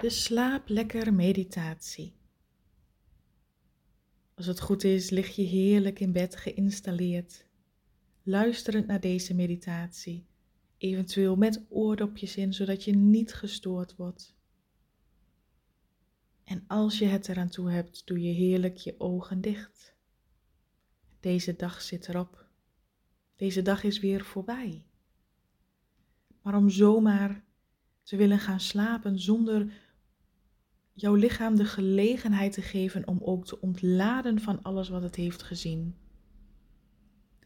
de slaap lekker meditatie. Als het goed is, lig je heerlijk in bed geïnstalleerd, luisterend naar deze meditatie, eventueel met oordopjes in, zodat je niet gestoord wordt. En als je het eraan toe hebt, doe je heerlijk je ogen dicht. Deze dag zit erop. Deze dag is weer voorbij. Maar om zomaar te willen gaan slapen zonder jouw lichaam de gelegenheid te geven om ook te ontladen van alles wat het heeft gezien.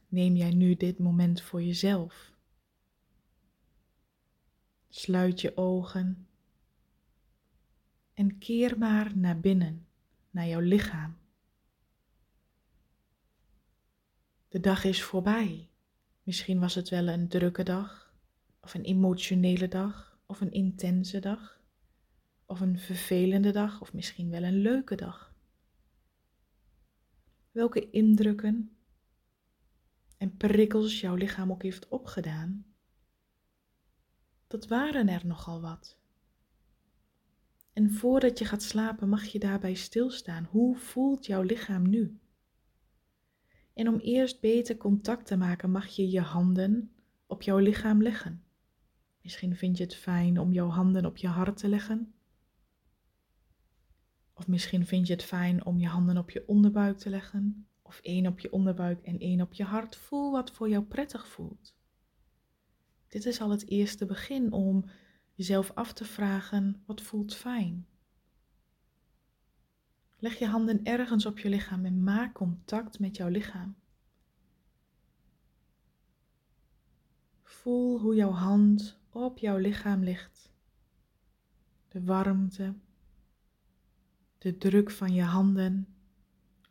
Neem jij nu dit moment voor jezelf. Sluit je ogen en keer maar naar binnen, naar jouw lichaam. De dag is voorbij. Misschien was het wel een drukke dag, of een emotionele dag, of een intense dag of een vervelende dag of misschien wel een leuke dag? Welke indrukken en prikkels jouw lichaam ook heeft opgedaan, dat waren er nogal wat. En voordat je gaat slapen mag je daarbij stilstaan. Hoe voelt jouw lichaam nu? En om eerst beter contact te maken mag je je handen op jouw lichaam leggen. Misschien vind je het fijn om jouw handen op je hart te leggen of misschien vind je het fijn om je handen op je onderbuik te leggen, of één op je onderbuik en één op je hart. Voel wat voor jou prettig voelt. Dit is al het eerste begin om jezelf af te vragen: wat voelt fijn? Leg je handen ergens op je lichaam en maak contact met jouw lichaam. Voel hoe jouw hand op jouw lichaam ligt. De warmte, de druk van je handen.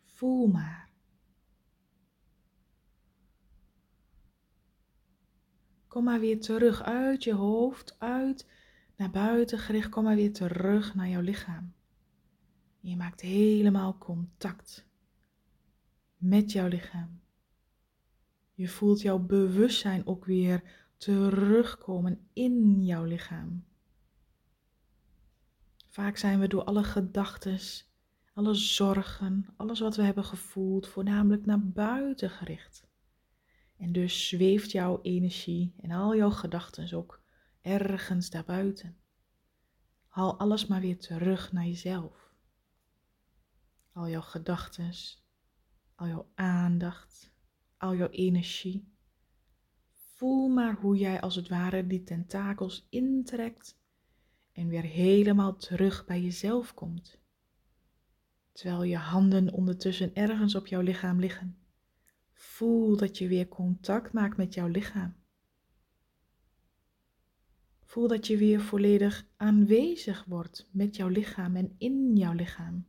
Voel maar. Kom maar weer terug uit je hoofd, uit naar buiten gericht. Kom maar weer terug naar jouw lichaam. Je maakt helemaal contact met jouw lichaam. Je voelt jouw bewustzijn ook weer terugkomen in jouw lichaam. Vaak zijn we door alle gedachten, alle zorgen, alles wat we hebben gevoeld, voornamelijk naar buiten gericht. En dus zweeft jouw energie en al jouw gedachten ook ergens daarbuiten. Haal alles maar weer terug naar jezelf. Al jouw gedachten, al jouw aandacht, al jouw energie. Voel maar hoe jij als het ware die tentakels intrekt en weer helemaal terug bij jezelf komt. Terwijl je handen ondertussen ergens op jouw lichaam liggen. Voel dat je weer contact maakt met jouw lichaam. Voel dat je weer volledig aanwezig wordt met jouw lichaam en in jouw lichaam.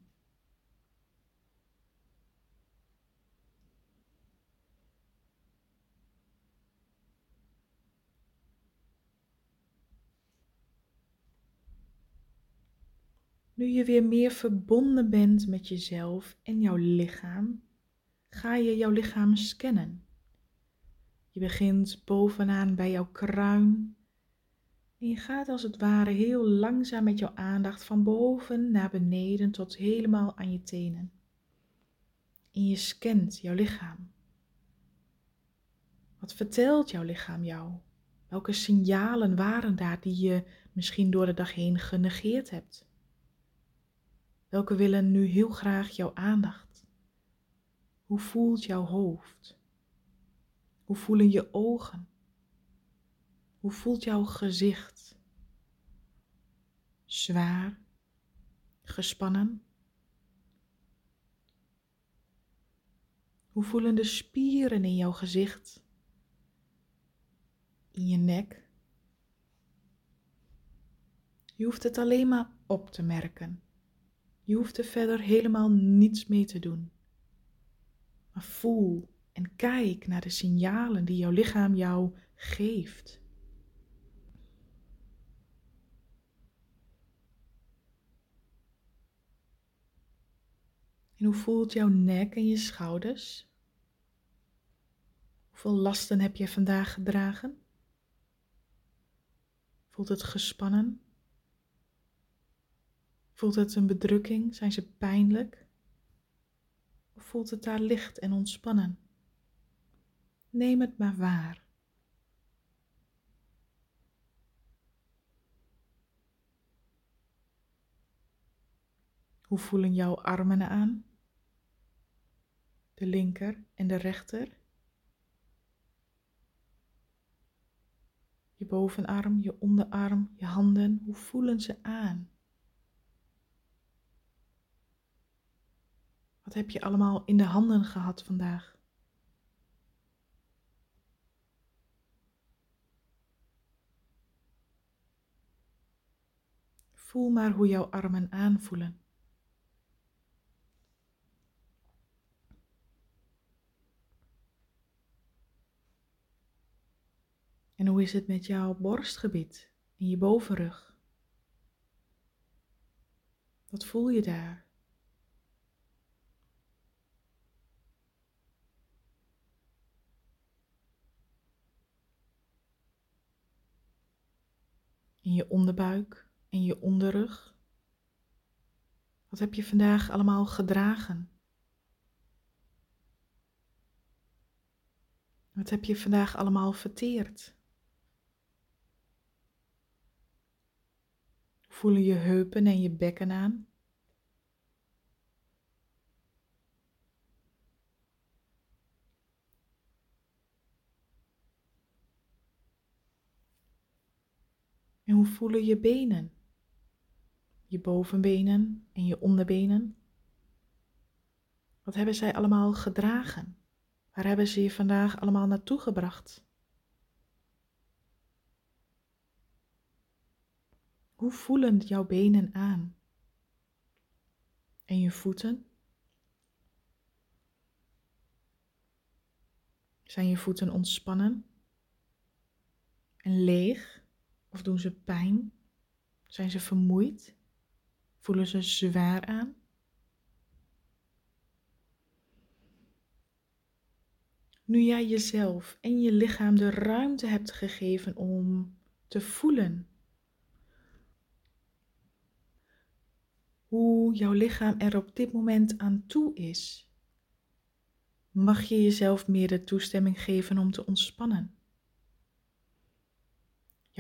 Nu je weer meer verbonden bent met jezelf en jouw lichaam, ga je jouw lichaam scannen. Je begint bovenaan bij jouw kruin en je gaat als het ware heel langzaam met jouw aandacht van boven naar beneden tot helemaal aan je tenen. En je scant jouw lichaam. Wat vertelt jouw lichaam jou? Welke signalen waren daar die je misschien door de dag heen genegeerd hebt? Welke willen nu heel graag jouw aandacht? Hoe voelt jouw hoofd? Hoe voelen je ogen? Hoe voelt jouw gezicht? Zwaar? Gespannen? Hoe voelen de spieren in jouw gezicht? In je nek? Je hoeft het alleen maar op te merken. Je hoeft er verder helemaal niets mee te doen. Maar voel en kijk naar de signalen die jouw lichaam jou geeft. En hoe voelt jouw nek en je schouders? Hoeveel lasten heb je vandaag gedragen? Voelt het gespannen? Voelt het een bedrukking? Zijn ze pijnlijk? Of voelt het daar licht en ontspannen? Neem het maar waar. Hoe voelen jouw armen aan? De linker en de rechter. Je bovenarm, je onderarm, je handen, hoe voelen ze aan? Wat heb je allemaal in de handen gehad vandaag? Voel maar hoe jouw armen aanvoelen. En hoe is het met jouw borstgebied en je bovenrug? Wat voel je daar? In je onderbuik en je onderrug? Wat heb je vandaag allemaal gedragen? Wat heb je vandaag allemaal verteerd? Voelen je heupen en je bekken aan? En hoe voelen je benen? Je bovenbenen en je onderbenen? Wat hebben zij allemaal gedragen? Waar hebben ze je vandaag allemaal naartoe gebracht? Hoe voelen jouw benen aan? En je voeten? Zijn je voeten ontspannen en leeg? Of doen ze pijn? Zijn ze vermoeid? Voelen ze zwaar aan? Nu jij jezelf en je lichaam de ruimte hebt gegeven om te voelen hoe jouw lichaam er op dit moment aan toe is, mag je jezelf meer de toestemming geven om te ontspannen.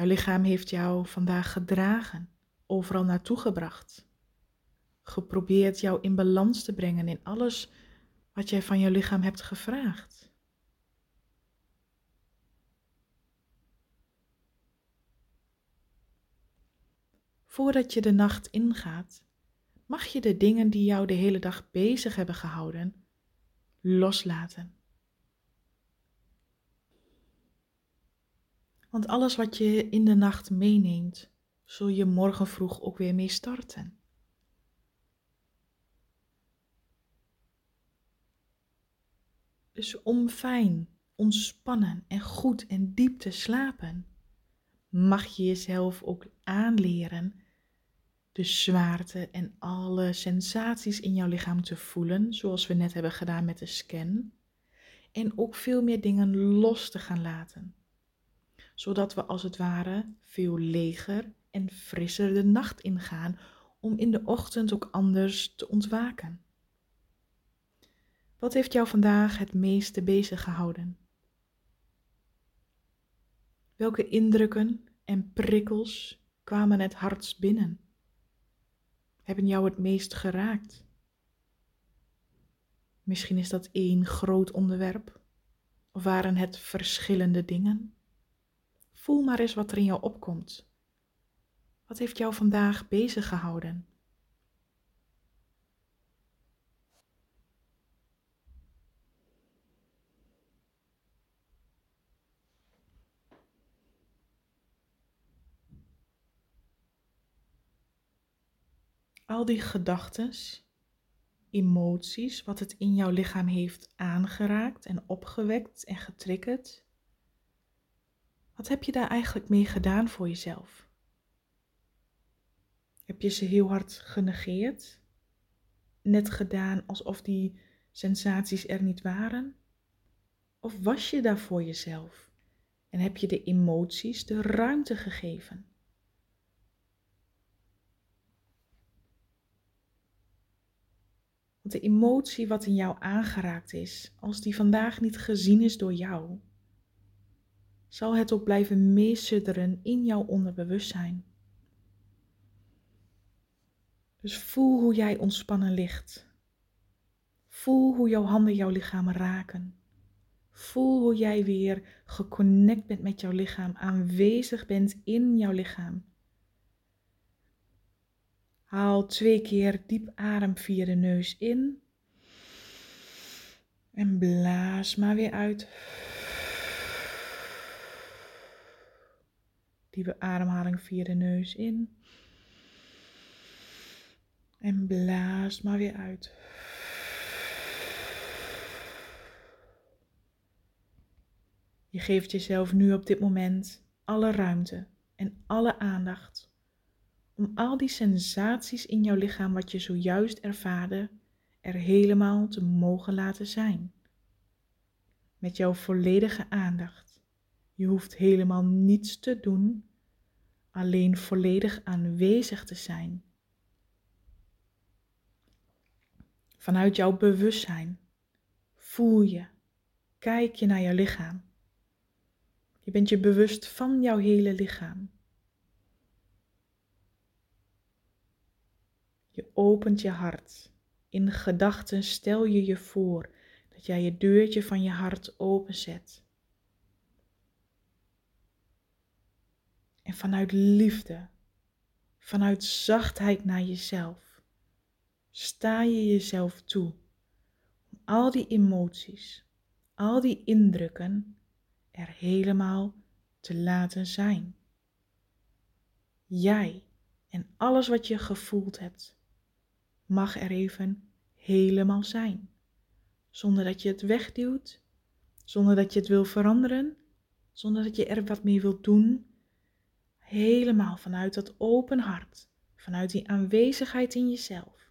Jouw lichaam heeft jou vandaag gedragen, overal naartoe gebracht, geprobeerd jou in balans te brengen in alles wat jij van jouw lichaam hebt gevraagd. Voordat je de nacht ingaat, mag je de dingen die jou de hele dag bezig hebben gehouden loslaten. Want alles wat je in de nacht meeneemt, zul je morgen vroeg ook weer mee starten. Dus om fijn, ontspannen en goed en diep te slapen, mag je jezelf ook aanleren de zwaarte en alle sensaties in jouw lichaam te voelen, zoals we net hebben gedaan met de scan. En ook veel meer dingen los te gaan laten, zodat we als het ware veel leger en frisser de nacht ingaan om in de ochtend ook anders te ontwaken. Wat heeft jou vandaag het meeste bezig gehouden? Welke indrukken en prikkels kwamen het hardst binnen? hebben jou het meest geraakt? Misschien is dat één groot onderwerp, of waren het verschillende dingen? Voel maar eens wat er in jou opkomt. Wat heeft jou vandaag bezig gehouden? al die gedachten, emoties, wat het in jouw lichaam heeft aangeraakt en opgewekt en getriggerd. Wat heb je daar eigenlijk mee gedaan voor jezelf? Heb je ze heel hard genegeerd? Net gedaan alsof die sensaties er niet waren? Of was je daar voor jezelf en heb je de emoties de ruimte gegeven? Want de emotie wat in jou aangeraakt is, als die vandaag niet gezien is door jou, zal het ook blijven meesudderen in jouw onderbewustzijn. Dus voel hoe jij ontspannen ligt. Voel hoe jouw handen jouw lichaam raken. Voel hoe jij weer geconnect bent met jouw lichaam, aanwezig bent in jouw lichaam. Haal twee keer diep adem via de neus in. En blaas maar weer uit. Diepe ademhaling via de neus in. En blaas maar weer uit. Je geeft jezelf nu op dit moment alle ruimte en alle aandacht om al die sensaties in jouw lichaam wat je zojuist ervaarde er helemaal te mogen laten zijn. Met jouw volledige aandacht. Je hoeft helemaal niets te doen, alleen volledig aanwezig te zijn. Vanuit jouw bewustzijn voel je, kijk je naar jouw lichaam. Je bent je bewust van jouw hele lichaam. Je opent je hart. In gedachten stel je je voor dat jij je deurtje van je hart openzet. En vanuit liefde, vanuit zachtheid naar jezelf, sta je jezelf toe om al die emoties, al die indrukken er helemaal te laten zijn. Jij en alles wat je gevoeld hebt, mag er even helemaal zijn. Zonder dat je het wegduwt, zonder dat je het wil veranderen, zonder dat je er wat mee wilt doen. Helemaal vanuit dat open hart, vanuit die aanwezigheid in jezelf,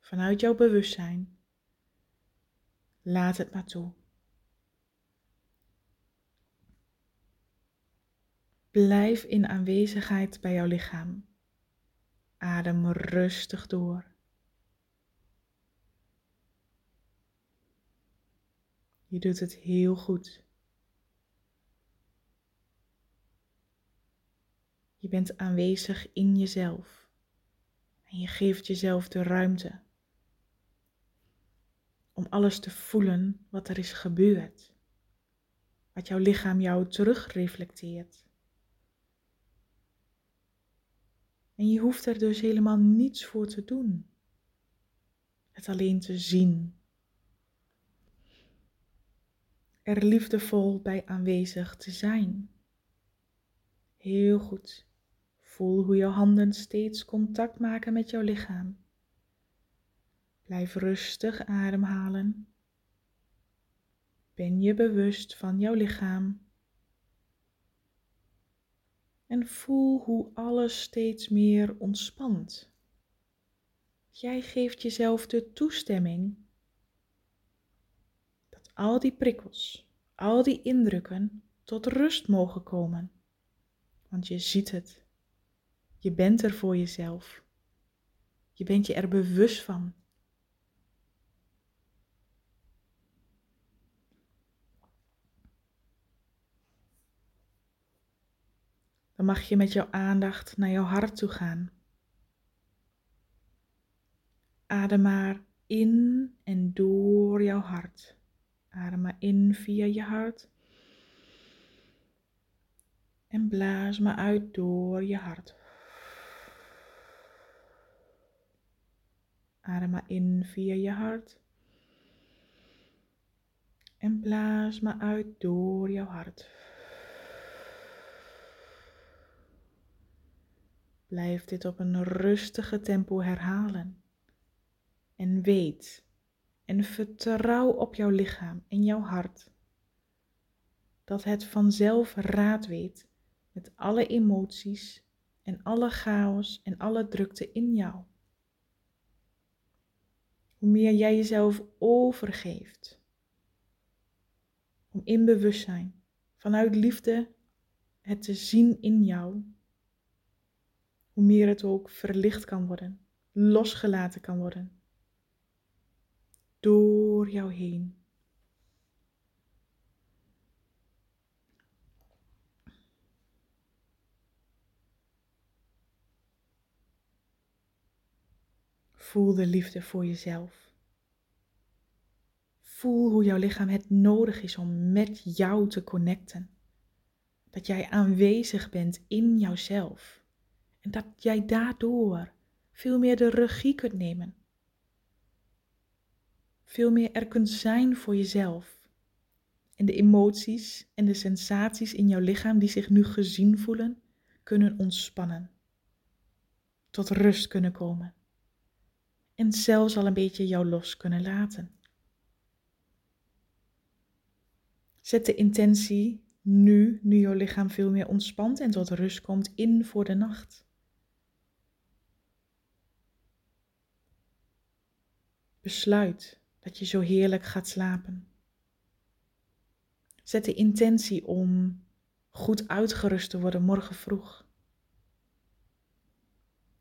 vanuit jouw bewustzijn. Laat het maar toe. Blijf in aanwezigheid bij jouw lichaam. Adem rustig door. Je doet het heel goed. Je bent aanwezig in jezelf. En je geeft jezelf de ruimte om alles te voelen wat er is gebeurd. Wat jouw lichaam jou terugreflecteert. En je hoeft er dus helemaal niets voor te doen. Het alleen te zien. Er liefdevol bij aanwezig te zijn. Heel goed. Voel hoe jouw handen steeds contact maken met jouw lichaam. Blijf rustig ademhalen. Ben je bewust van jouw lichaam en voel hoe alles steeds meer ontspant. Jij geeft jezelf de toestemming dat al die prikkels, al die indrukken tot rust mogen komen. Want je ziet het. Je bent er voor jezelf. Je bent je er bewust van. dan mag je met jouw aandacht naar jouw hart toe gaan. Adem maar in en door jouw hart. Adem maar in via je hart. En blaas maar uit door je hart. Adem maar in via je hart. En blaas maar uit door jouw hart. Blijf dit op een rustige tempo herhalen. En weet en vertrouw op jouw lichaam en jouw hart dat het vanzelf raad weet met alle emoties en alle chaos en alle drukte in jou. Hoe meer jij jezelf overgeeft om in bewustzijn, vanuit liefde, het te zien in jou hoe meer het ook verlicht kan worden, losgelaten kan worden. door jou heen. Voel de liefde voor jezelf. Voel hoe jouw lichaam het nodig is om met jou te connecten. Dat jij aanwezig bent in jouzelf. En dat jij daardoor veel meer de regie kunt nemen. Veel meer er kunt zijn voor jezelf. En de emoties en de sensaties in jouw lichaam die zich nu gezien voelen, kunnen ontspannen. Tot rust kunnen komen en zelfs al een beetje jou los kunnen laten. Zet de intentie nu, nu jouw lichaam veel meer ontspant en tot rust komt, in voor de nacht. Besluit dat je zo heerlijk gaat slapen. Zet de intentie om goed uitgerust te worden morgen vroeg.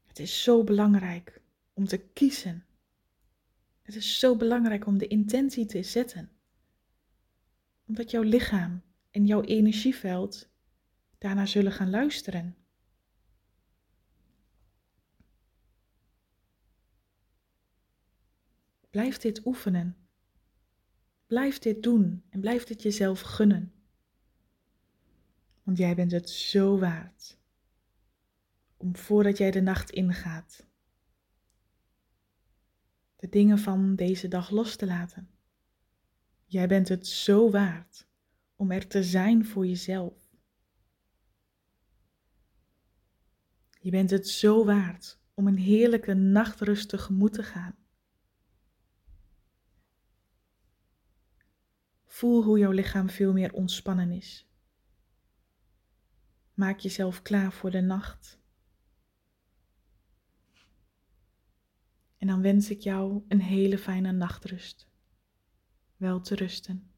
Het is zo belangrijk om te kiezen. Het is zo belangrijk om de intentie te zetten. Omdat jouw lichaam en jouw energieveld daarna zullen gaan luisteren. Blijf dit oefenen. Blijf dit doen en blijf dit jezelf gunnen. Want jij bent het zo waard om voordat jij de nacht ingaat de dingen van deze dag los te laten. Jij bent het zo waard om er te zijn voor jezelf. Je bent het zo waard om een heerlijke nachtrust tegemoet te gaan. Voel hoe jouw lichaam veel meer ontspannen is. Maak jezelf klaar voor de nacht. En dan wens ik jou een hele fijne nachtrust. Wel te rusten.